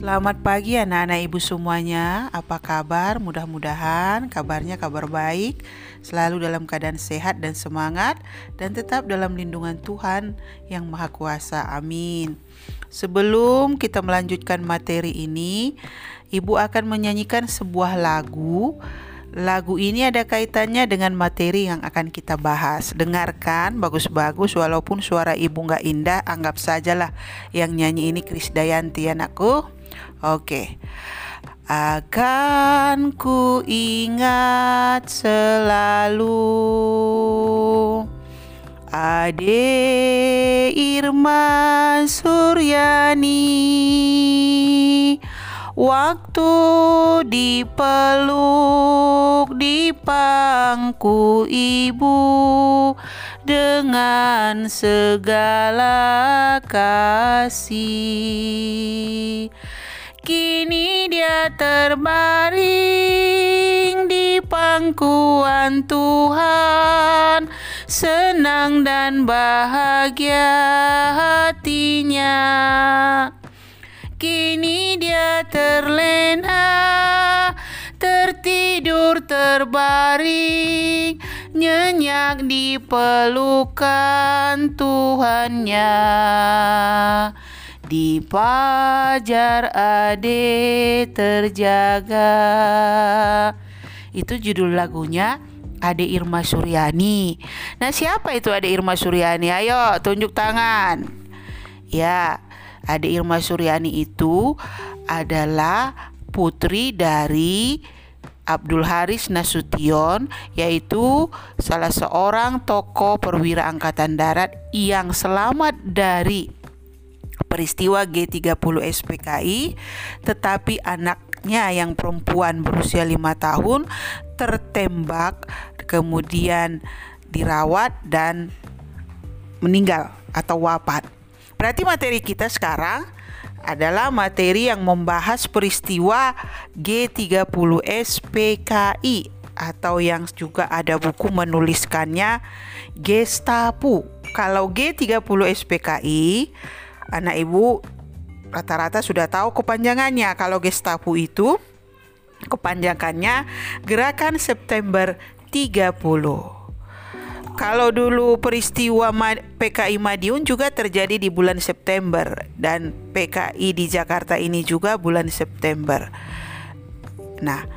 Selamat pagi anak-anak ibu semuanya Apa kabar? Mudah-mudahan kabarnya kabar baik Selalu dalam keadaan sehat dan semangat Dan tetap dalam lindungan Tuhan yang Maha Kuasa Amin Sebelum kita melanjutkan materi ini Ibu akan menyanyikan sebuah lagu Lagu ini ada kaitannya dengan materi yang akan kita bahas. Dengarkan, bagus-bagus. Walaupun suara ibu nggak indah, anggap sajalah yang nyanyi ini Krisdayanti anakku. Oke. Akan ku ingat selalu Ade Irma Suryani Waktu dipeluk di pangku ibu dengan segala kasih. Kini dia terbaring di pangkuan Tuhan, senang dan bahagia hatinya. Kini dia terlena, tertidur terbaring, nyenyak di pelukan Tuhannya. Di pajar ade terjaga. Itu judul lagunya Ade Irma Suryani. Nah, siapa itu Ade Irma Suryani? Ayo tunjuk tangan. Ya, Ade Irma Suryani itu adalah putri dari Abdul Haris Nasution yaitu salah seorang tokoh perwira angkatan darat yang selamat dari peristiwa G30 SPKI tetapi anaknya yang perempuan berusia lima tahun tertembak kemudian dirawat dan meninggal atau wafat Berarti materi kita sekarang adalah materi yang membahas peristiwa G30 SPKI atau yang juga ada buku menuliskannya Gestapu. Kalau G30 SPKI, anak ibu rata-rata sudah tahu kepanjangannya. Kalau Gestapu itu kepanjangannya Gerakan September 30. Kalau dulu peristiwa PKI Madiun juga terjadi di bulan September dan PKI di Jakarta ini juga bulan September. Nah,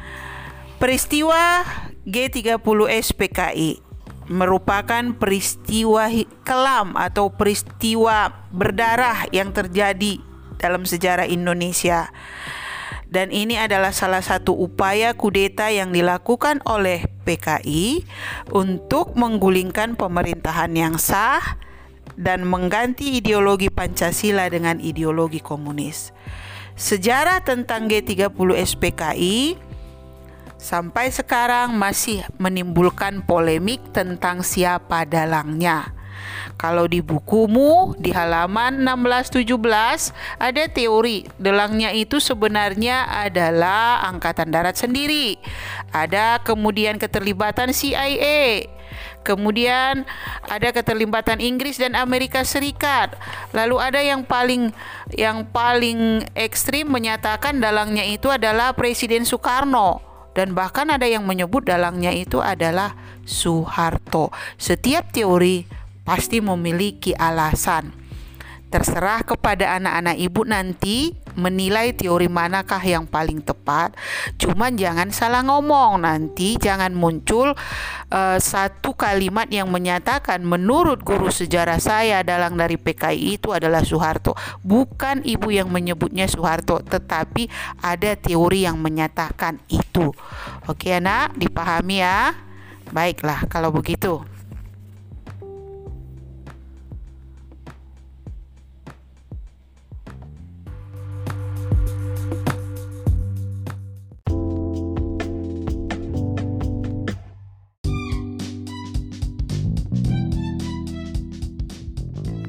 peristiwa G30 SPKI merupakan peristiwa kelam atau peristiwa berdarah yang terjadi dalam sejarah Indonesia dan ini adalah salah satu upaya kudeta yang dilakukan oleh PKI untuk menggulingkan pemerintahan yang sah dan mengganti ideologi Pancasila dengan ideologi komunis. Sejarah tentang G30 SPKI sampai sekarang masih menimbulkan polemik tentang siapa dalangnya. Kalau di bukumu di halaman 1617 ada teori delangnya itu sebenarnya adalah angkatan darat sendiri. Ada kemudian keterlibatan CIA. Kemudian ada keterlibatan Inggris dan Amerika Serikat. Lalu ada yang paling yang paling ekstrim menyatakan dalangnya itu adalah Presiden Soekarno dan bahkan ada yang menyebut dalangnya itu adalah Soeharto. Setiap teori pasti memiliki alasan. Terserah kepada anak-anak ibu nanti menilai teori manakah yang paling tepat. Cuman jangan salah ngomong nanti jangan muncul uh, satu kalimat yang menyatakan menurut guru sejarah saya dalang dari PKI itu adalah Soeharto. Bukan ibu yang menyebutnya Soeharto, tetapi ada teori yang menyatakan itu. Oke anak, dipahami ya? Baiklah kalau begitu.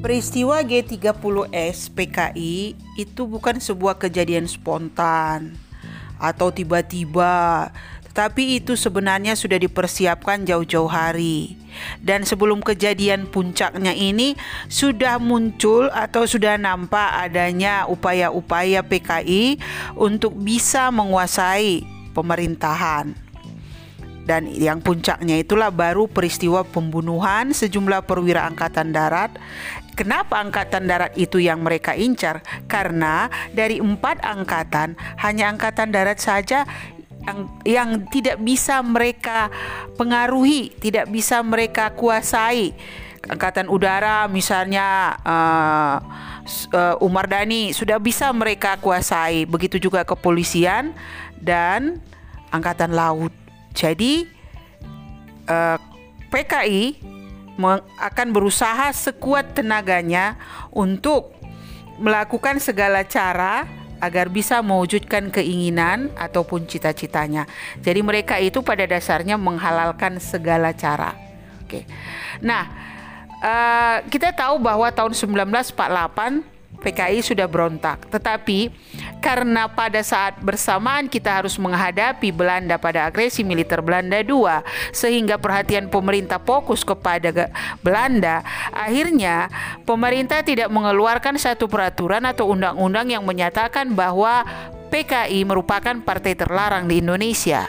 Peristiwa G30S PKI itu bukan sebuah kejadian spontan atau tiba-tiba, tetapi itu sebenarnya sudah dipersiapkan jauh-jauh hari. dan sebelum kejadian puncaknya ini sudah muncul atau sudah nampak adanya upaya-upaya PKI untuk bisa menguasai pemerintahan. Dan yang puncaknya itulah baru peristiwa pembunuhan sejumlah perwira angkatan darat Kenapa angkatan darat itu yang mereka incar? Karena dari empat angkatan, hanya angkatan darat saja yang, yang tidak bisa mereka pengaruhi, tidak bisa mereka kuasai. Angkatan udara misalnya uh, Umar Dani sudah bisa mereka kuasai. Begitu juga kepolisian dan angkatan laut. Jadi uh, PKI akan berusaha sekuat tenaganya untuk melakukan segala cara agar bisa mewujudkan keinginan ataupun cita-citanya. Jadi mereka itu pada dasarnya menghalalkan segala cara. Oke. Nah, uh, kita tahu bahwa tahun 1948 PKI sudah berontak. Tetapi karena pada saat bersamaan kita harus menghadapi Belanda pada agresi militer Belanda II sehingga perhatian pemerintah fokus kepada Belanda, akhirnya pemerintah tidak mengeluarkan satu peraturan atau undang-undang yang menyatakan bahwa PKI merupakan partai terlarang di Indonesia.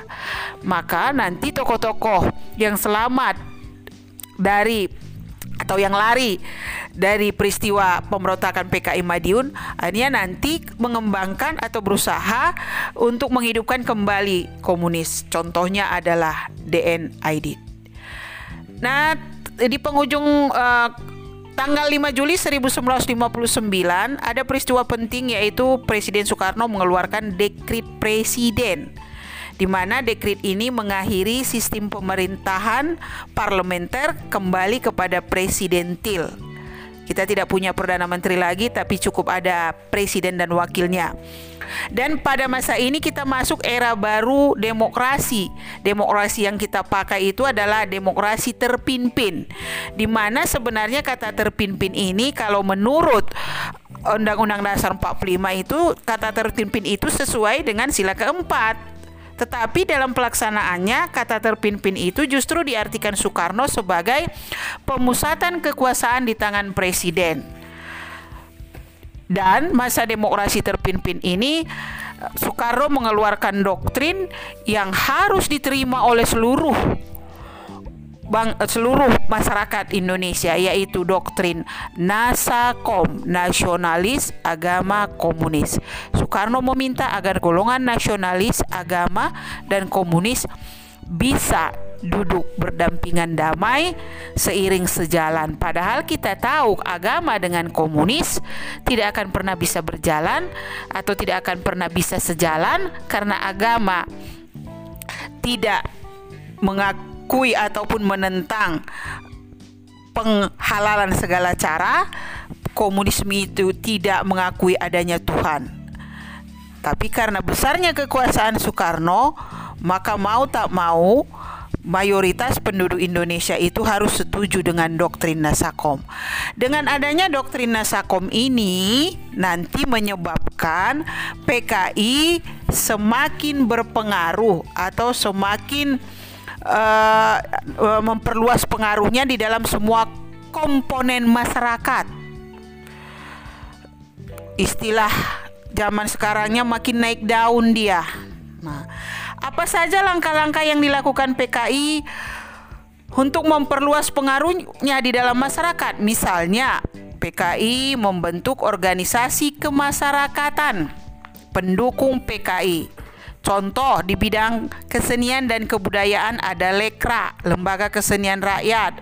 Maka nanti tokoh-tokoh yang selamat dari atau yang lari dari peristiwa pemberontakan PKI Madiun akhirnya nanti mengembangkan atau berusaha untuk menghidupkan kembali komunis. Contohnya adalah DN Aidit. Nah, di penghujung uh, tanggal 5 Juli 1959 ada peristiwa penting yaitu Presiden Soekarno mengeluarkan dekrit presiden di mana dekrit ini mengakhiri sistem pemerintahan parlementer kembali kepada presidentil. Kita tidak punya perdana menteri lagi tapi cukup ada presiden dan wakilnya. Dan pada masa ini kita masuk era baru demokrasi. Demokrasi yang kita pakai itu adalah demokrasi terpimpin. Di mana sebenarnya kata terpimpin ini kalau menurut Undang-Undang Dasar 45 itu kata terpimpin itu sesuai dengan sila keempat tetapi dalam pelaksanaannya kata terpimpin itu justru diartikan Soekarno sebagai pemusatan kekuasaan di tangan presiden. Dan masa demokrasi terpimpin ini Soekarno mengeluarkan doktrin yang harus diterima oleh seluruh bang, seluruh masyarakat Indonesia yaitu doktrin Nasakom nasionalis agama komunis. Soekarno meminta agar golongan nasionalis agama dan komunis bisa duduk berdampingan damai seiring sejalan. Padahal kita tahu agama dengan komunis tidak akan pernah bisa berjalan atau tidak akan pernah bisa sejalan karena agama tidak mengaku mengakui ataupun menentang penghalalan segala cara, komunisme itu tidak mengakui adanya Tuhan. Tapi karena besarnya kekuasaan Soekarno, maka mau tak mau mayoritas penduduk Indonesia itu harus setuju dengan doktrin Nasakom. Dengan adanya doktrin Nasakom ini nanti menyebabkan PKI semakin berpengaruh atau semakin uh, memperluas pengaruhnya di dalam semua komponen masyarakat. Istilah zaman sekarangnya makin naik daun dia. Nah, apa saja langkah-langkah yang dilakukan PKI untuk memperluas pengaruhnya di dalam masyarakat? Misalnya, PKI membentuk organisasi kemasyarakatan pendukung PKI Contoh di bidang kesenian dan kebudayaan ada Lekra, Lembaga Kesenian Rakyat.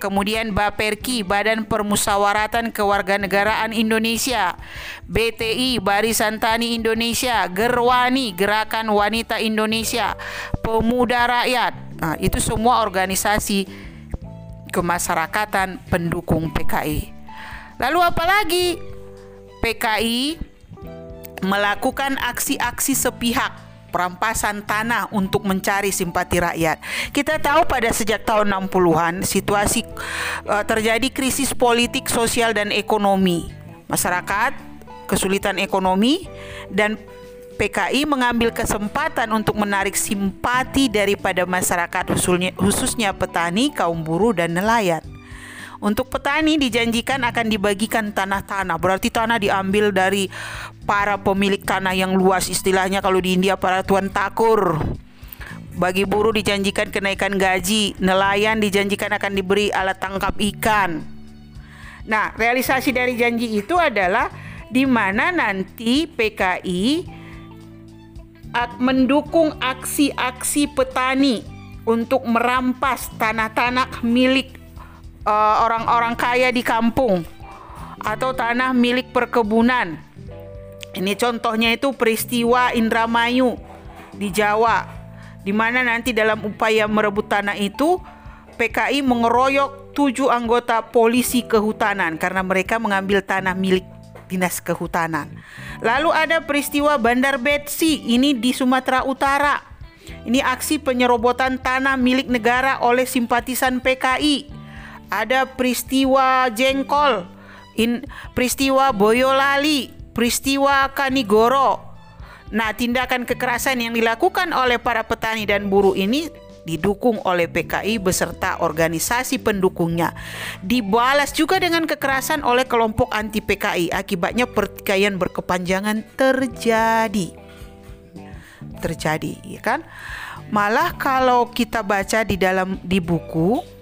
Kemudian Baperki, Badan Permusawaratan Kewarganegaraan Indonesia. BTI, Barisan Tani Indonesia. Gerwani, Gerakan Wanita Indonesia. Pemuda Rakyat. Nah, itu semua organisasi kemasyarakatan pendukung PKI. Lalu apa lagi? PKI melakukan aksi-aksi sepihak perampasan tanah untuk mencari simpati rakyat. Kita tahu pada sejak tahun 60-an situasi uh, terjadi krisis politik, sosial dan ekonomi. Masyarakat kesulitan ekonomi dan PKI mengambil kesempatan untuk menarik simpati daripada masyarakat khususnya, khususnya petani, kaum buruh dan nelayan. Untuk petani dijanjikan akan dibagikan tanah-tanah. Berarti tanah diambil dari para pemilik tanah yang luas istilahnya kalau di India para tuan takur. Bagi buruh dijanjikan kenaikan gaji, nelayan dijanjikan akan diberi alat tangkap ikan. Nah, realisasi dari janji itu adalah di mana nanti PKI mendukung aksi-aksi petani untuk merampas tanah-tanah milik uh, orang-orang kaya di kampung atau tanah milik perkebunan. Ini contohnya itu peristiwa Indramayu di Jawa, di mana nanti dalam upaya merebut tanah itu PKI mengeroyok tujuh anggota polisi kehutanan karena mereka mengambil tanah milik dinas kehutanan. Lalu ada peristiwa Bandar Betsi ini di Sumatera Utara. Ini aksi penyerobotan tanah milik negara oleh simpatisan PKI ada peristiwa jengkol, in, peristiwa Boyolali, peristiwa Kanigoro. Nah, tindakan kekerasan yang dilakukan oleh para petani dan buruh ini didukung oleh PKI beserta organisasi pendukungnya. Dibalas juga dengan kekerasan oleh kelompok anti PKI. Akibatnya pertikaian berkepanjangan terjadi. Terjadi, ya kan? Malah kalau kita baca di dalam di buku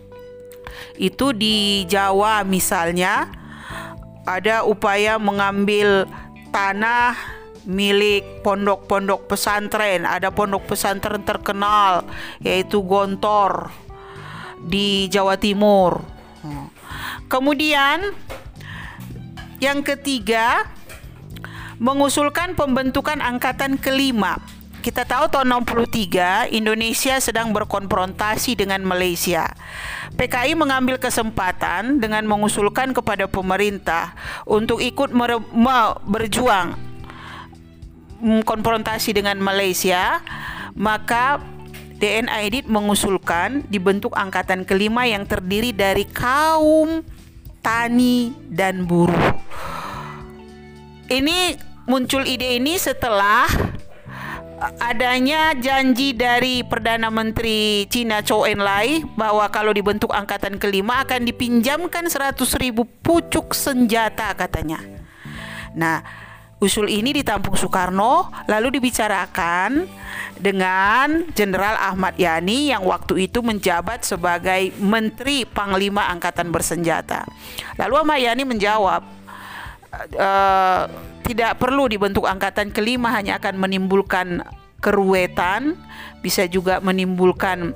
itu di Jawa misalnya ada upaya mengambil tanah milik pondok-pondok pesantren. Ada pondok pesantren terkenal yaitu Gontor di Jawa Timur. Kemudian yang ketiga mengusulkan pembentukan angkatan kelima kita tahu tahun 63 Indonesia sedang berkonfrontasi dengan Malaysia. PKI mengambil kesempatan dengan mengusulkan kepada pemerintah untuk ikut berjuang konfrontasi dengan Malaysia, maka Edit mengusulkan dibentuk angkatan kelima yang terdiri dari kaum tani dan buruh. Ini muncul ide ini setelah adanya janji dari Perdana Menteri Cina Chou En-lai bahwa kalau dibentuk angkatan kelima akan dipinjamkan 100 ribu pucuk senjata katanya. Nah, usul ini ditampung Soekarno lalu dibicarakan dengan Jenderal Ahmad Yani yang waktu itu menjabat sebagai Menteri Panglima Angkatan Bersenjata. Lalu Ahmad Yani menjawab, e, tidak perlu dibentuk angkatan kelima hanya akan menimbulkan keruwetan, bisa juga menimbulkan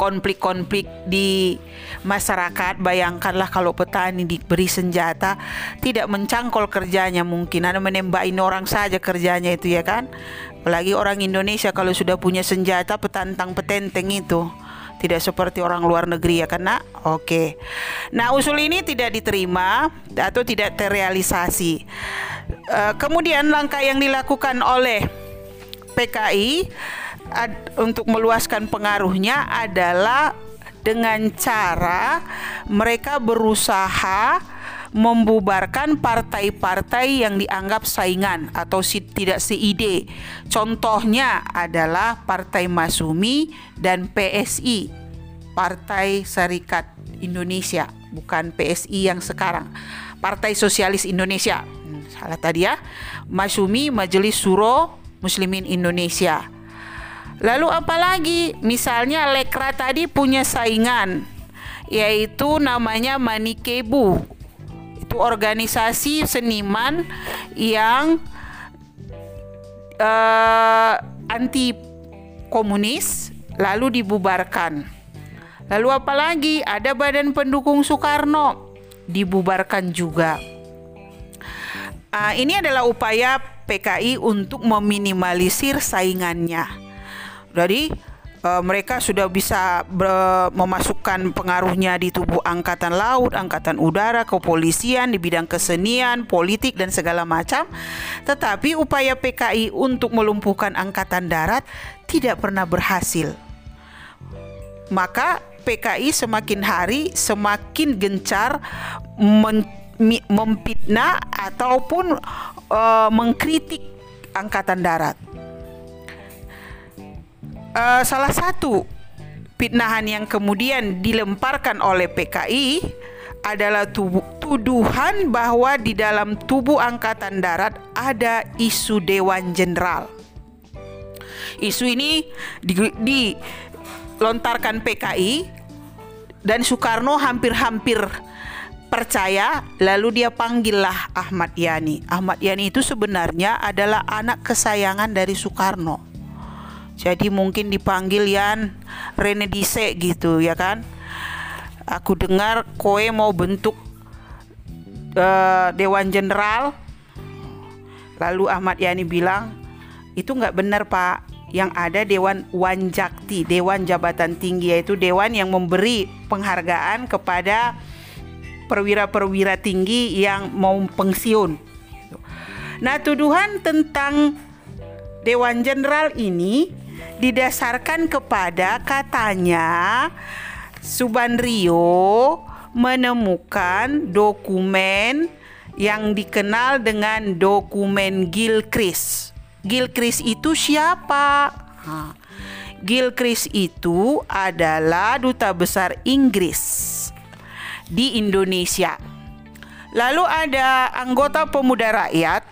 konflik-konflik di masyarakat. Bayangkanlah kalau petani diberi senjata tidak mencangkol kerjanya mungkin ada menembakin orang saja kerjanya itu ya kan. Apalagi orang Indonesia kalau sudah punya senjata petantang petenteng itu tidak seperti orang luar negeri ya karena oke. Nah, usul ini tidak diterima atau tidak terrealisasi. Uh, kemudian langkah yang dilakukan oleh PKI ad, untuk meluaskan pengaruhnya adalah dengan cara mereka berusaha membubarkan partai-partai yang dianggap saingan atau si, tidak seide. Contohnya adalah Partai Masumi dan PSI, Partai Serikat Indonesia, bukan PSI yang sekarang. Partai Sosialis Indonesia. Hmm, salah tadi ya. Masumi Majelis Suro Muslimin Indonesia. Lalu apalagi? Misalnya Lekra tadi punya saingan yaitu namanya Manikebu organisasi seniman yang uh, anti komunis lalu dibubarkan. Lalu apalagi ada badan pendukung Soekarno dibubarkan juga. Uh, ini adalah upaya PKI untuk meminimalisir saingannya. Jadi uh, mereka sudah bisa memasukkan pengaruhnya di tubuh angkatan laut, angkatan udara, kepolisian di bidang kesenian, politik dan segala macam. Tetapi upaya PKI untuk melumpuhkan angkatan darat tidak pernah berhasil. Maka PKI semakin hari semakin gencar memfitnah ataupun uh, mengkritik Angkatan Darat. Uh, salah satu fitnahan yang kemudian dilemparkan oleh PKI adalah tuduhan bahwa di dalam tubuh Angkatan Darat ada isu Dewan Jenderal. Isu ini dilontarkan PKI dan Soekarno hampir-hampir percaya lalu dia panggillah Ahmad Yani. Ahmad Yani itu sebenarnya adalah anak kesayangan dari Soekarno. Jadi mungkin dipanggil Yan Rene Dise gitu ya kan. Aku dengar koe mau bentuk uh, Dewan Jenderal. Lalu Ahmad Yani bilang, itu nggak benar pak. Yang ada Dewan Wanjakti, Dewan Jabatan Tinggi yaitu Dewan yang memberi penghargaan kepada perwira-perwira tinggi yang mau pensiun. Nah, tuduhan tentang Dewan Jenderal ini didasarkan kepada katanya Subandrio menemukan dokumen yang dikenal dengan dokumen Gilchrist. Gilchrist itu siapa? Gilchrist itu adalah duta besar Inggris di Indonesia. Lalu ada anggota pemuda rakyat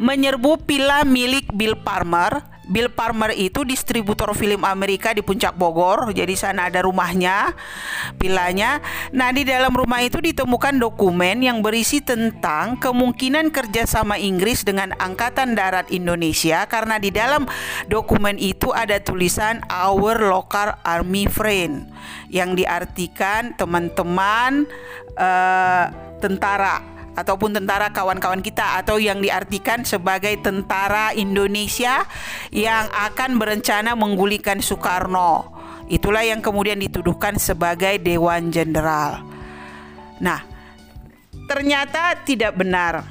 menyerbu pila milik Bill Palmer Bill Palmer itu distributor film Amerika di Puncak Bogor. Jadi sana ada rumahnya, pilanya. Nah di dalam rumah itu ditemukan dokumen yang berisi tentang kemungkinan kerjasama Inggris dengan Angkatan Darat Indonesia karena di dalam dokumen itu ada tulisan Our Local Army Friend yang diartikan teman-teman uh, tentara ataupun tentara kawan-kawan kita atau yang diartikan sebagai tentara Indonesia yang akan berencana menggulingkan Soekarno. Itulah yang kemudian dituduhkan sebagai Dewan Jenderal. Nah, ternyata tidak benar.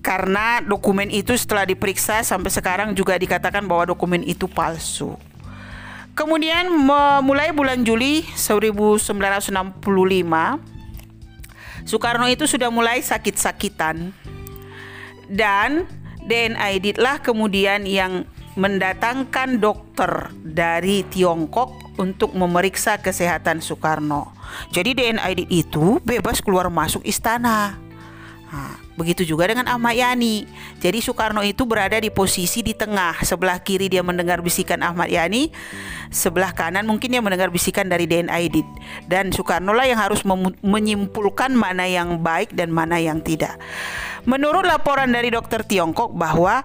Karena dokumen itu setelah diperiksa sampai sekarang juga dikatakan bahwa dokumen itu palsu. Kemudian mulai bulan Juli 1965 Soekarno itu sudah mulai sakit-sakitan dan lah kemudian yang mendatangkan dokter dari Tiongkok untuk memeriksa kesehatan Soekarno. Jadi DNA itu bebas keluar masuk istana. Begitu juga dengan Ahmad Yani. Jadi Soekarno itu berada di posisi di tengah. Sebelah kiri dia mendengar bisikan Ahmad Yani, sebelah kanan mungkin dia mendengar bisikan dari DNA Aidit. Dan Soekarno lah yang harus menyimpulkan mana yang baik dan mana yang tidak. Menurut laporan dari dokter Tiongkok bahwa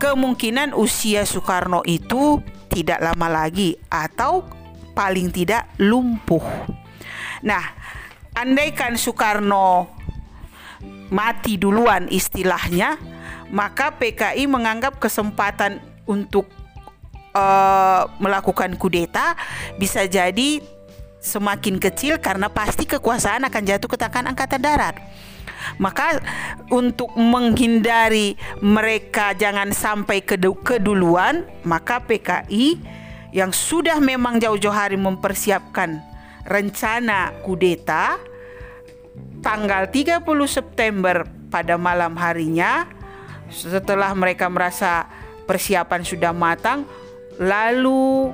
kemungkinan usia Soekarno itu tidak lama lagi atau paling tidak lumpuh. Nah, andaikan Soekarno mati duluan istilahnya, maka PKI menganggap kesempatan untuk uh, melakukan kudeta bisa jadi semakin kecil karena pasti kekuasaan akan jatuh ke tangan angkatan darat. Maka untuk menghindari mereka jangan sampai keduluan, maka PKI yang sudah memang jauh-jauh hari mempersiapkan rencana kudeta tanggal 30 September pada malam harinya setelah mereka merasa persiapan sudah matang lalu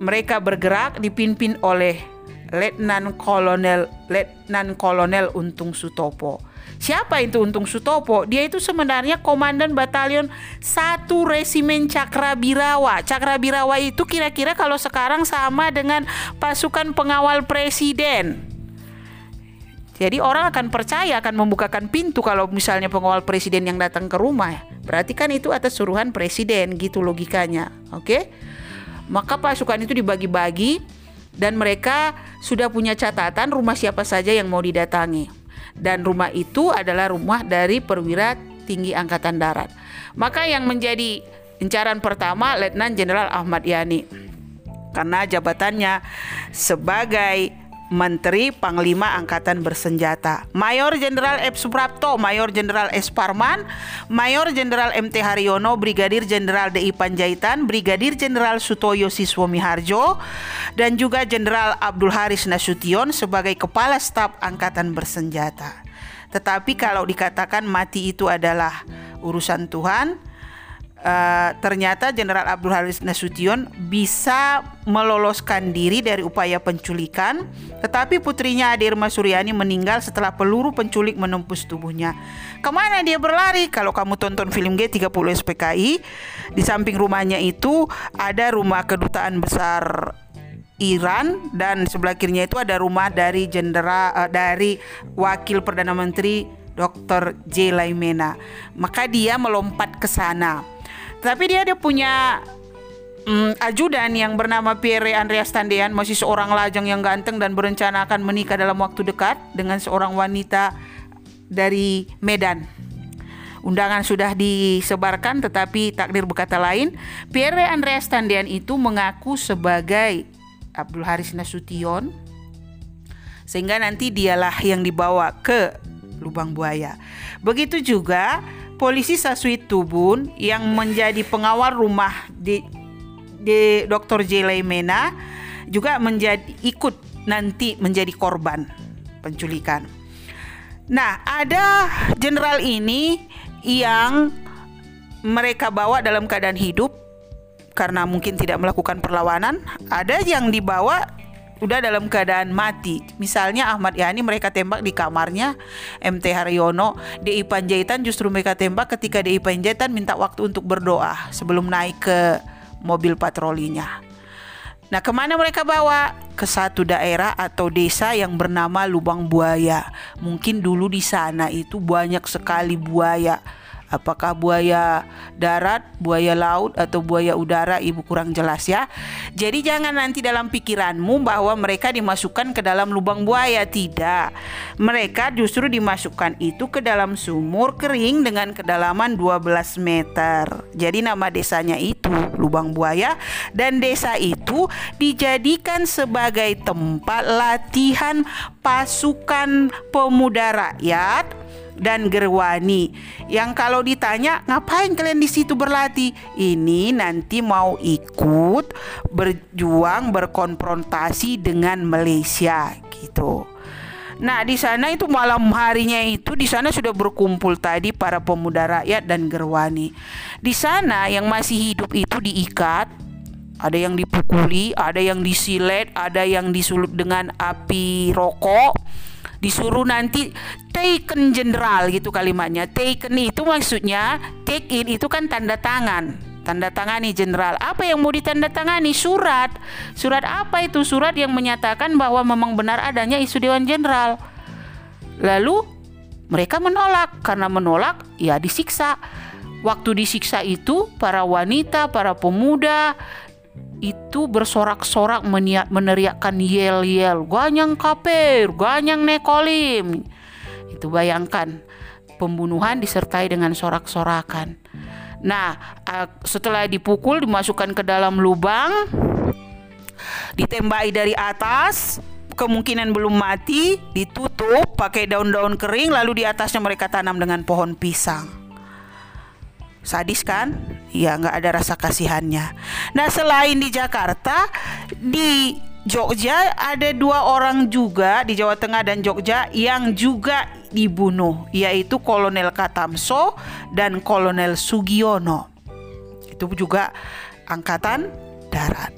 mereka bergerak dipimpin oleh Letnan Kolonel Letnan Kolonel Untung Sutopo. Siapa itu Untung Sutopo? Dia itu sebenarnya komandan batalion satu resimen Cakrabirawa. Cakrabirawa itu kira-kira kalau sekarang sama dengan pasukan pengawal presiden. Jadi orang akan percaya akan membukakan pintu kalau misalnya pengawal presiden yang datang ke rumah. Berarti kan itu atas suruhan presiden gitu logikanya. Oke? Maka pasukan itu dibagi-bagi dan mereka sudah punya catatan rumah siapa saja yang mau didatangi. Dan rumah itu adalah rumah dari perwira tinggi angkatan darat. Maka yang menjadi incaran pertama Letnan Jenderal Ahmad Yani karena jabatannya sebagai Menteri Panglima Angkatan Bersenjata, Mayor Jenderal F. Suprapto, Mayor Jenderal S. Parman, Mayor Jenderal MT Haryono, Brigadir Jenderal DI Panjaitan, Brigadir Jenderal Sutoyo Siswo Miharjo, dan juga Jenderal Abdul Haris Nasution sebagai Kepala Staf Angkatan Bersenjata. Tetapi kalau dikatakan mati itu adalah urusan Tuhan, uh, ternyata Jenderal Abdul Haris Nasution bisa meloloskan diri dari upaya penculikan, tetapi putrinya Ade Irma Suryani meninggal setelah peluru penculik menembus tubuhnya. Ke mana dia berlari? Kalau kamu tonton film G30 SPKI, di samping rumahnya itu ada rumah kedutaan besar Iran dan sebelah kirinya itu ada rumah dari jenderal uh, dari wakil perdana menteri Dr. J. Laimena. Maka dia melompat ke sana. Tapi dia ada punya um, ajudan yang bernama Pierre Andreas Tandean, masih seorang lajang yang ganteng dan berencana akan menikah dalam waktu dekat dengan seorang wanita dari Medan. Undangan sudah disebarkan tetapi takdir berkata lain. Pierre Andreas Tandean itu mengaku sebagai Abdul Haris Nasution sehingga nanti dialah yang dibawa ke lubang buaya. Begitu juga polisi Saswi Tubun yang menjadi pengawal rumah di di Dr. J. Mena juga menjadi ikut nanti menjadi korban penculikan. Nah, ada jenderal ini yang mereka bawa dalam keadaan hidup karena mungkin tidak melakukan perlawanan, ada yang dibawa udah dalam keadaan mati. Misalnya Ahmad Yani mereka tembak di kamarnya, MT Haryono, DI Panjaitan justru mereka tembak ketika DI Panjaitan minta waktu untuk berdoa sebelum naik ke mobil patrolinya. Nah, ke mana mereka bawa? Ke satu daerah atau desa yang bernama Lubang Buaya. Mungkin dulu di sana itu banyak sekali buaya apakah buaya darat, buaya laut atau buaya udara ibu kurang jelas ya. Jadi jangan nanti dalam pikiranmu bahwa mereka dimasukkan ke dalam lubang buaya, tidak. Mereka justru dimasukkan itu ke dalam sumur kering dengan kedalaman 12 meter. Jadi nama desanya itu lubang buaya dan desa itu dijadikan sebagai tempat latihan pasukan pemuda rakyat dan Gerwani yang kalau ditanya ngapain kalian di situ berlatih ini nanti mau ikut berjuang berkonfrontasi dengan Malaysia gitu. Nah, di sana itu malam harinya itu di sana sudah berkumpul tadi para pemuda rakyat dan Gerwani. Di sana yang masih hidup itu diikat, ada yang dipukuli, ada yang disilet, ada yang disulut dengan api rokok disuruh nanti taken general gitu kalimatnya. Taken itu maksudnya take in itu kan tanda tangan. Tanda tangani jenderal apa yang mau ditandatangani surat. Surat apa itu? Surat yang menyatakan bahwa memang benar adanya isu dewan jenderal. Lalu mereka menolak. Karena menolak ya disiksa. Waktu disiksa itu para wanita para pemuda itu bersorak-sorak meneriakkan yel-yel ganyang kafir, ganyang nekolim. Itu bayangkan pembunuhan disertai dengan sorak-sorakan. Nah, setelah dipukul dimasukkan ke dalam lubang, ditembaki dari atas, kemungkinan belum mati, ditutup pakai daun-daun kering lalu di atasnya mereka tanam dengan pohon pisang. Sadis kan? Ya nggak ada rasa kasihannya. Nah selain di Jakarta, di Jogja ada dua orang juga di Jawa Tengah dan Jogja yang juga dibunuh, yaitu Kolonel Katamso dan Kolonel Sugiono. Itu juga angkatan darat.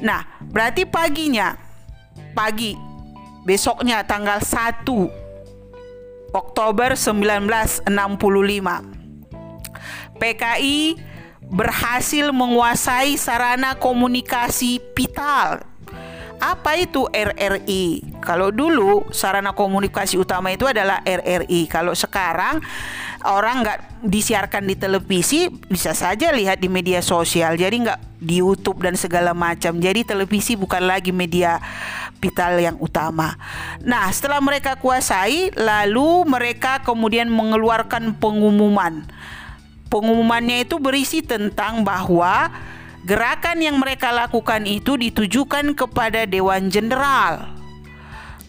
Nah, berarti paginya, pagi besoknya tanggal 1 Oktober 1965 PKI berhasil menguasai sarana komunikasi vital. Apa itu RRI? Kalau dulu sarana komunikasi utama itu adalah RRI. Kalau sekarang orang nggak disiarkan di televisi, bisa saja lihat di media sosial. Jadi nggak di YouTube dan segala macam. Jadi televisi bukan lagi media vital yang utama. Nah, setelah mereka kuasai, lalu mereka kemudian mengeluarkan pengumuman pengumumannya itu berisi tentang bahwa gerakan yang mereka lakukan itu ditujukan kepada Dewan Jenderal.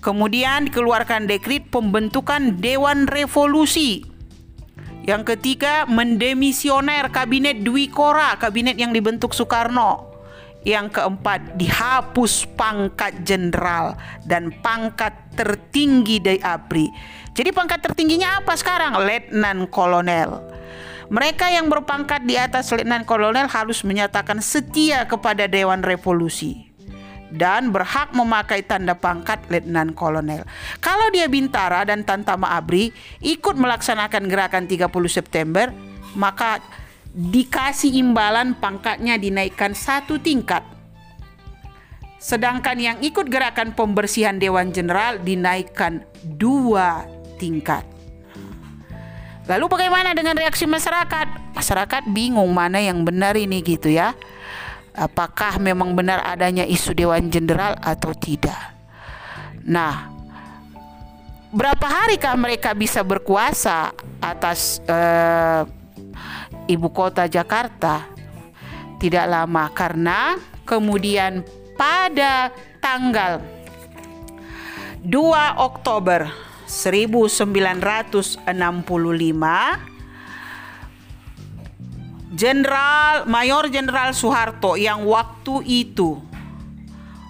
Kemudian dikeluarkan dekrit pembentukan Dewan Revolusi. Yang ketiga, mendemisioner kabinet Dwi Kora, kabinet yang dibentuk Soekarno. Yang keempat, dihapus pangkat jenderal dan pangkat tertinggi dari ABRI. Jadi pangkat tertingginya apa sekarang? Letnan Kolonel. Mereka yang berpangkat di atas Letnan Kolonel harus menyatakan setia kepada Dewan Revolusi dan berhak memakai tanda pangkat Letnan Kolonel. Kalau dia Bintara dan Tantama Abri ikut melaksanakan gerakan 30 September, maka dikasih imbalan pangkatnya dinaikkan satu tingkat. Sedangkan yang ikut gerakan pembersihan Dewan Jenderal dinaikkan dua tingkat. Lalu bagaimana dengan reaksi masyarakat? Masyarakat bingung mana yang benar ini gitu ya. Apakah memang benar adanya isu Dewan Jenderal atau tidak? Nah, berapa harikah mereka bisa berkuasa atas uh, ibu kota Jakarta? Tidak lama karena kemudian pada tanggal 2 Oktober 1965 Jenderal Mayor Jenderal Soeharto yang waktu itu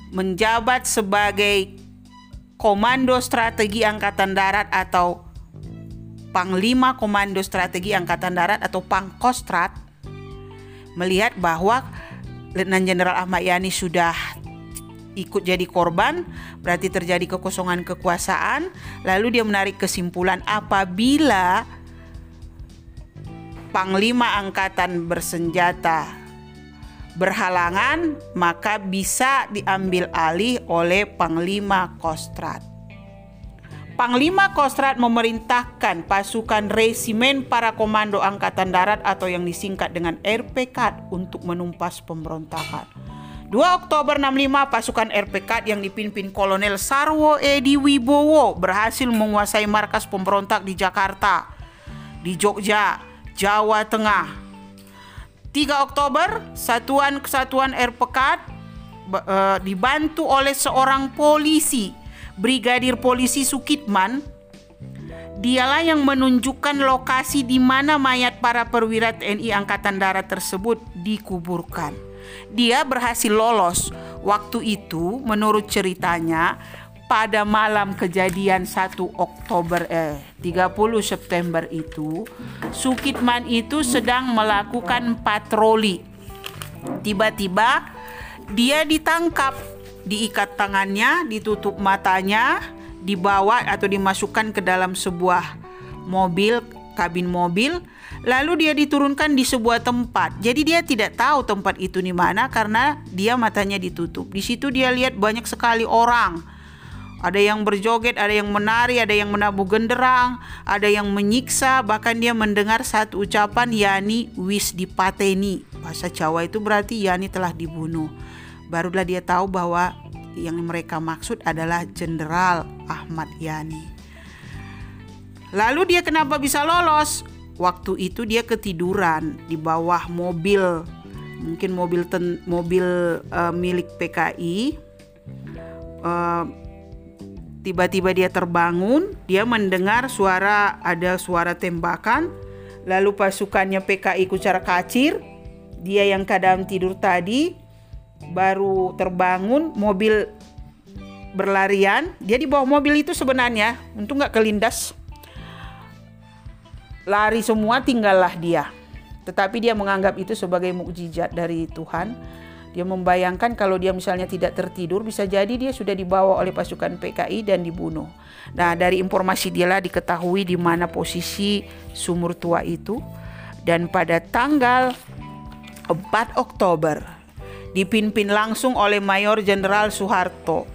menjabat sebagai Komando Strategi Angkatan Darat atau Panglima Komando Strategi Angkatan Darat atau Pangkostrat melihat bahwa Letnan Jenderal Ahmad Yani sudah ikut jadi korban, berarti terjadi kekosongan kekuasaan. Lalu dia menarik kesimpulan apabila Panglima Angkatan bersenjata berhalangan, maka bisa diambil alih oleh Panglima Kostrat. Panglima Kostrat memerintahkan pasukan resimen para komando Angkatan Darat atau yang disingkat dengan RPK untuk menumpas pemberontakan. 2 Oktober 65 pasukan RPK yang dipimpin Kolonel Sarwo Edi Wibowo berhasil menguasai markas pemberontak di Jakarta, di Jogja, Jawa Tengah. 3 Oktober satuan kesatuan RPK uh, dibantu oleh seorang polisi, Brigadir Polisi Sukitman. Dialah yang menunjukkan lokasi di mana mayat para perwira TNI Angkatan Darat tersebut dikuburkan. Dia berhasil lolos. Waktu itu menurut ceritanya pada malam kejadian 1 Oktober eh 30 September itu Sukitman itu sedang melakukan patroli. Tiba-tiba dia ditangkap, diikat tangannya, ditutup matanya, dibawa atau dimasukkan ke dalam sebuah mobil, kabin mobil Lalu dia diturunkan di sebuah tempat. Jadi dia tidak tahu tempat itu di mana karena dia matanya ditutup. Di situ dia lihat banyak sekali orang. Ada yang berjoget, ada yang menari, ada yang menabuh genderang, ada yang menyiksa, bahkan dia mendengar satu ucapan Yani wis dipateni. Bahasa Jawa itu berarti Yani telah dibunuh. Barulah dia tahu bahwa yang mereka maksud adalah Jenderal Ahmad Yani. Lalu dia kenapa bisa lolos? Waktu itu dia ketiduran di bawah mobil. Mungkin mobil ten, mobil uh, milik PKI uh, tiba-tiba dia terbangun dia mendengar suara ada suara tembakan. Lalu pasukannya PKI kucar kacir. Dia yang kadang tidur tadi baru terbangun mobil berlarian. Dia di bawah mobil itu sebenarnya. Untuk nggak kelindas lari semua tinggallah dia. Tetapi dia menganggap itu sebagai mukjizat dari Tuhan. Dia membayangkan kalau dia misalnya tidak tertidur bisa jadi dia sudah dibawa oleh pasukan PKI dan dibunuh. Nah, dari informasi dia lah diketahui di mana posisi sumur tua itu dan pada tanggal 4 Oktober dipimpin langsung oleh Mayor Jenderal Soeharto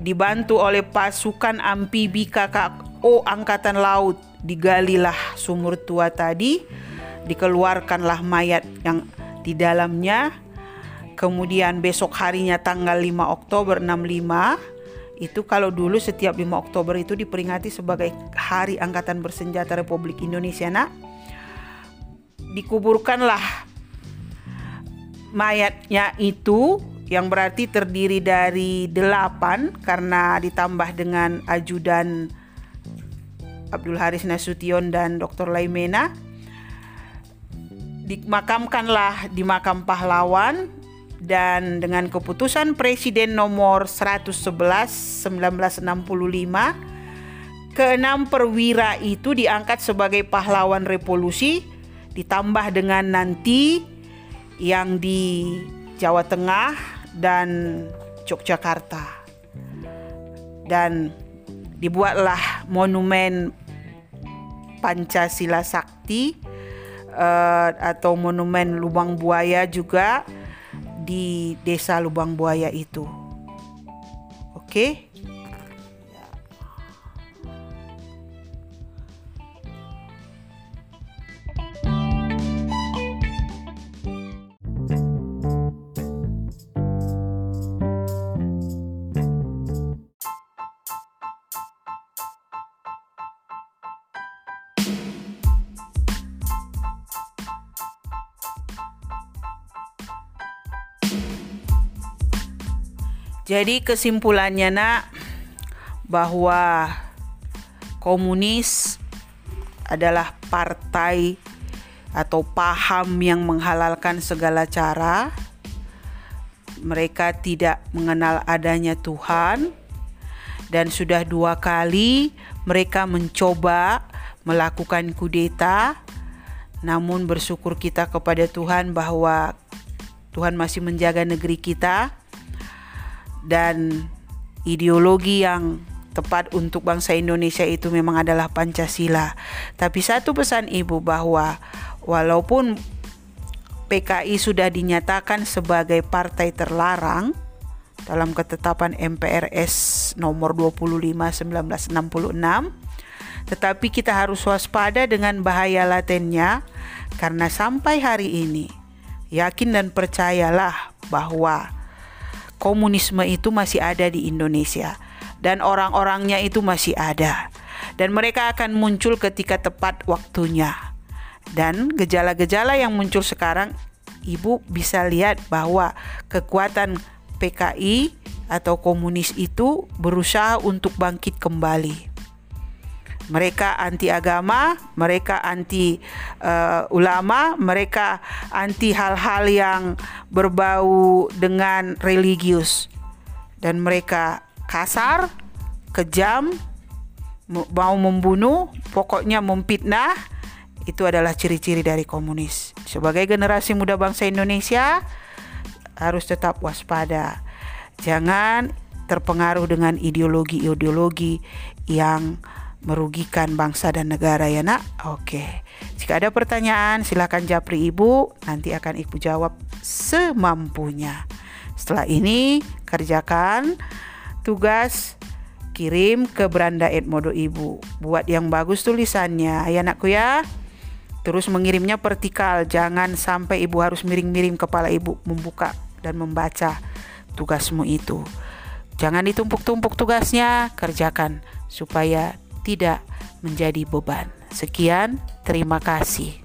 dibantu oleh pasukan amfibi KKO Angkatan Laut digalilah sumur tua tadi, dikeluarkanlah mayat yang di dalamnya. Kemudian besok harinya tanggal 5 Oktober 65 itu kalau dulu setiap 5 Oktober itu diperingati sebagai Hari Angkatan Bersenjata Republik Indonesia nak dikuburkanlah mayatnya itu yang berarti terdiri dari delapan karena ditambah dengan ajudan Abdul Haris Nasution dan Dr. Laimena dimakamkanlah di makam pahlawan dan dengan keputusan Presiden nomor 111 1965 keenam perwira itu diangkat sebagai pahlawan revolusi ditambah dengan nanti yang di Jawa Tengah dan Yogyakarta dan dibuatlah monumen Pancasila Sakti uh, atau monumen Lubang Buaya juga di desa Lubang Buaya itu. Oke. Okay? Jadi kesimpulannya nak bahwa komunis adalah partai atau paham yang menghalalkan segala cara. Mereka tidak mengenal adanya Tuhan dan sudah dua kali mereka mencoba melakukan kudeta. Namun bersyukur kita kepada Tuhan bahwa Tuhan masih menjaga negeri kita dan ideologi yang tepat untuk bangsa Indonesia itu memang adalah Pancasila. Tapi satu pesan Ibu bahwa walaupun PKI sudah dinyatakan sebagai partai terlarang dalam ketetapan MPRS nomor 25 1966 tetapi kita harus waspada dengan bahaya latennya karena sampai hari ini yakin dan percayalah bahwa komunisme itu masih ada di Indonesia. Dan orang-orangnya itu masih ada. Dan mereka akan muncul ketika tepat waktunya. Dan gejala-gejala yang muncul sekarang Ibu bisa lihat bahwa kekuatan PKI atau komunis itu berusaha untuk bangkit kembali mereka anti agama, mereka anti uh, ulama, mereka anti hal-hal yang berbau dengan religius, dan mereka kasar, kejam, mau membunuh, pokoknya memfitnah. Itu adalah ciri-ciri dari komunis. Sebagai generasi muda bangsa Indonesia, harus tetap waspada. Jangan terpengaruh dengan ideologi-ideologi yang merugikan bangsa dan negara ya nak? Oke. Jika ada pertanyaan silakan japri ibu, nanti akan ibu jawab semampunya. Setelah ini kerjakan tugas kirim ke beranda Edmodo ibu. Buat yang bagus tulisannya ya anakku ya. Terus mengirimnya vertikal, jangan sampai ibu harus miring-miring kepala ibu membuka dan membaca tugasmu itu. Jangan ditumpuk-tumpuk tugasnya, kerjakan supaya tidak menjadi beban. Sekian, terima kasih.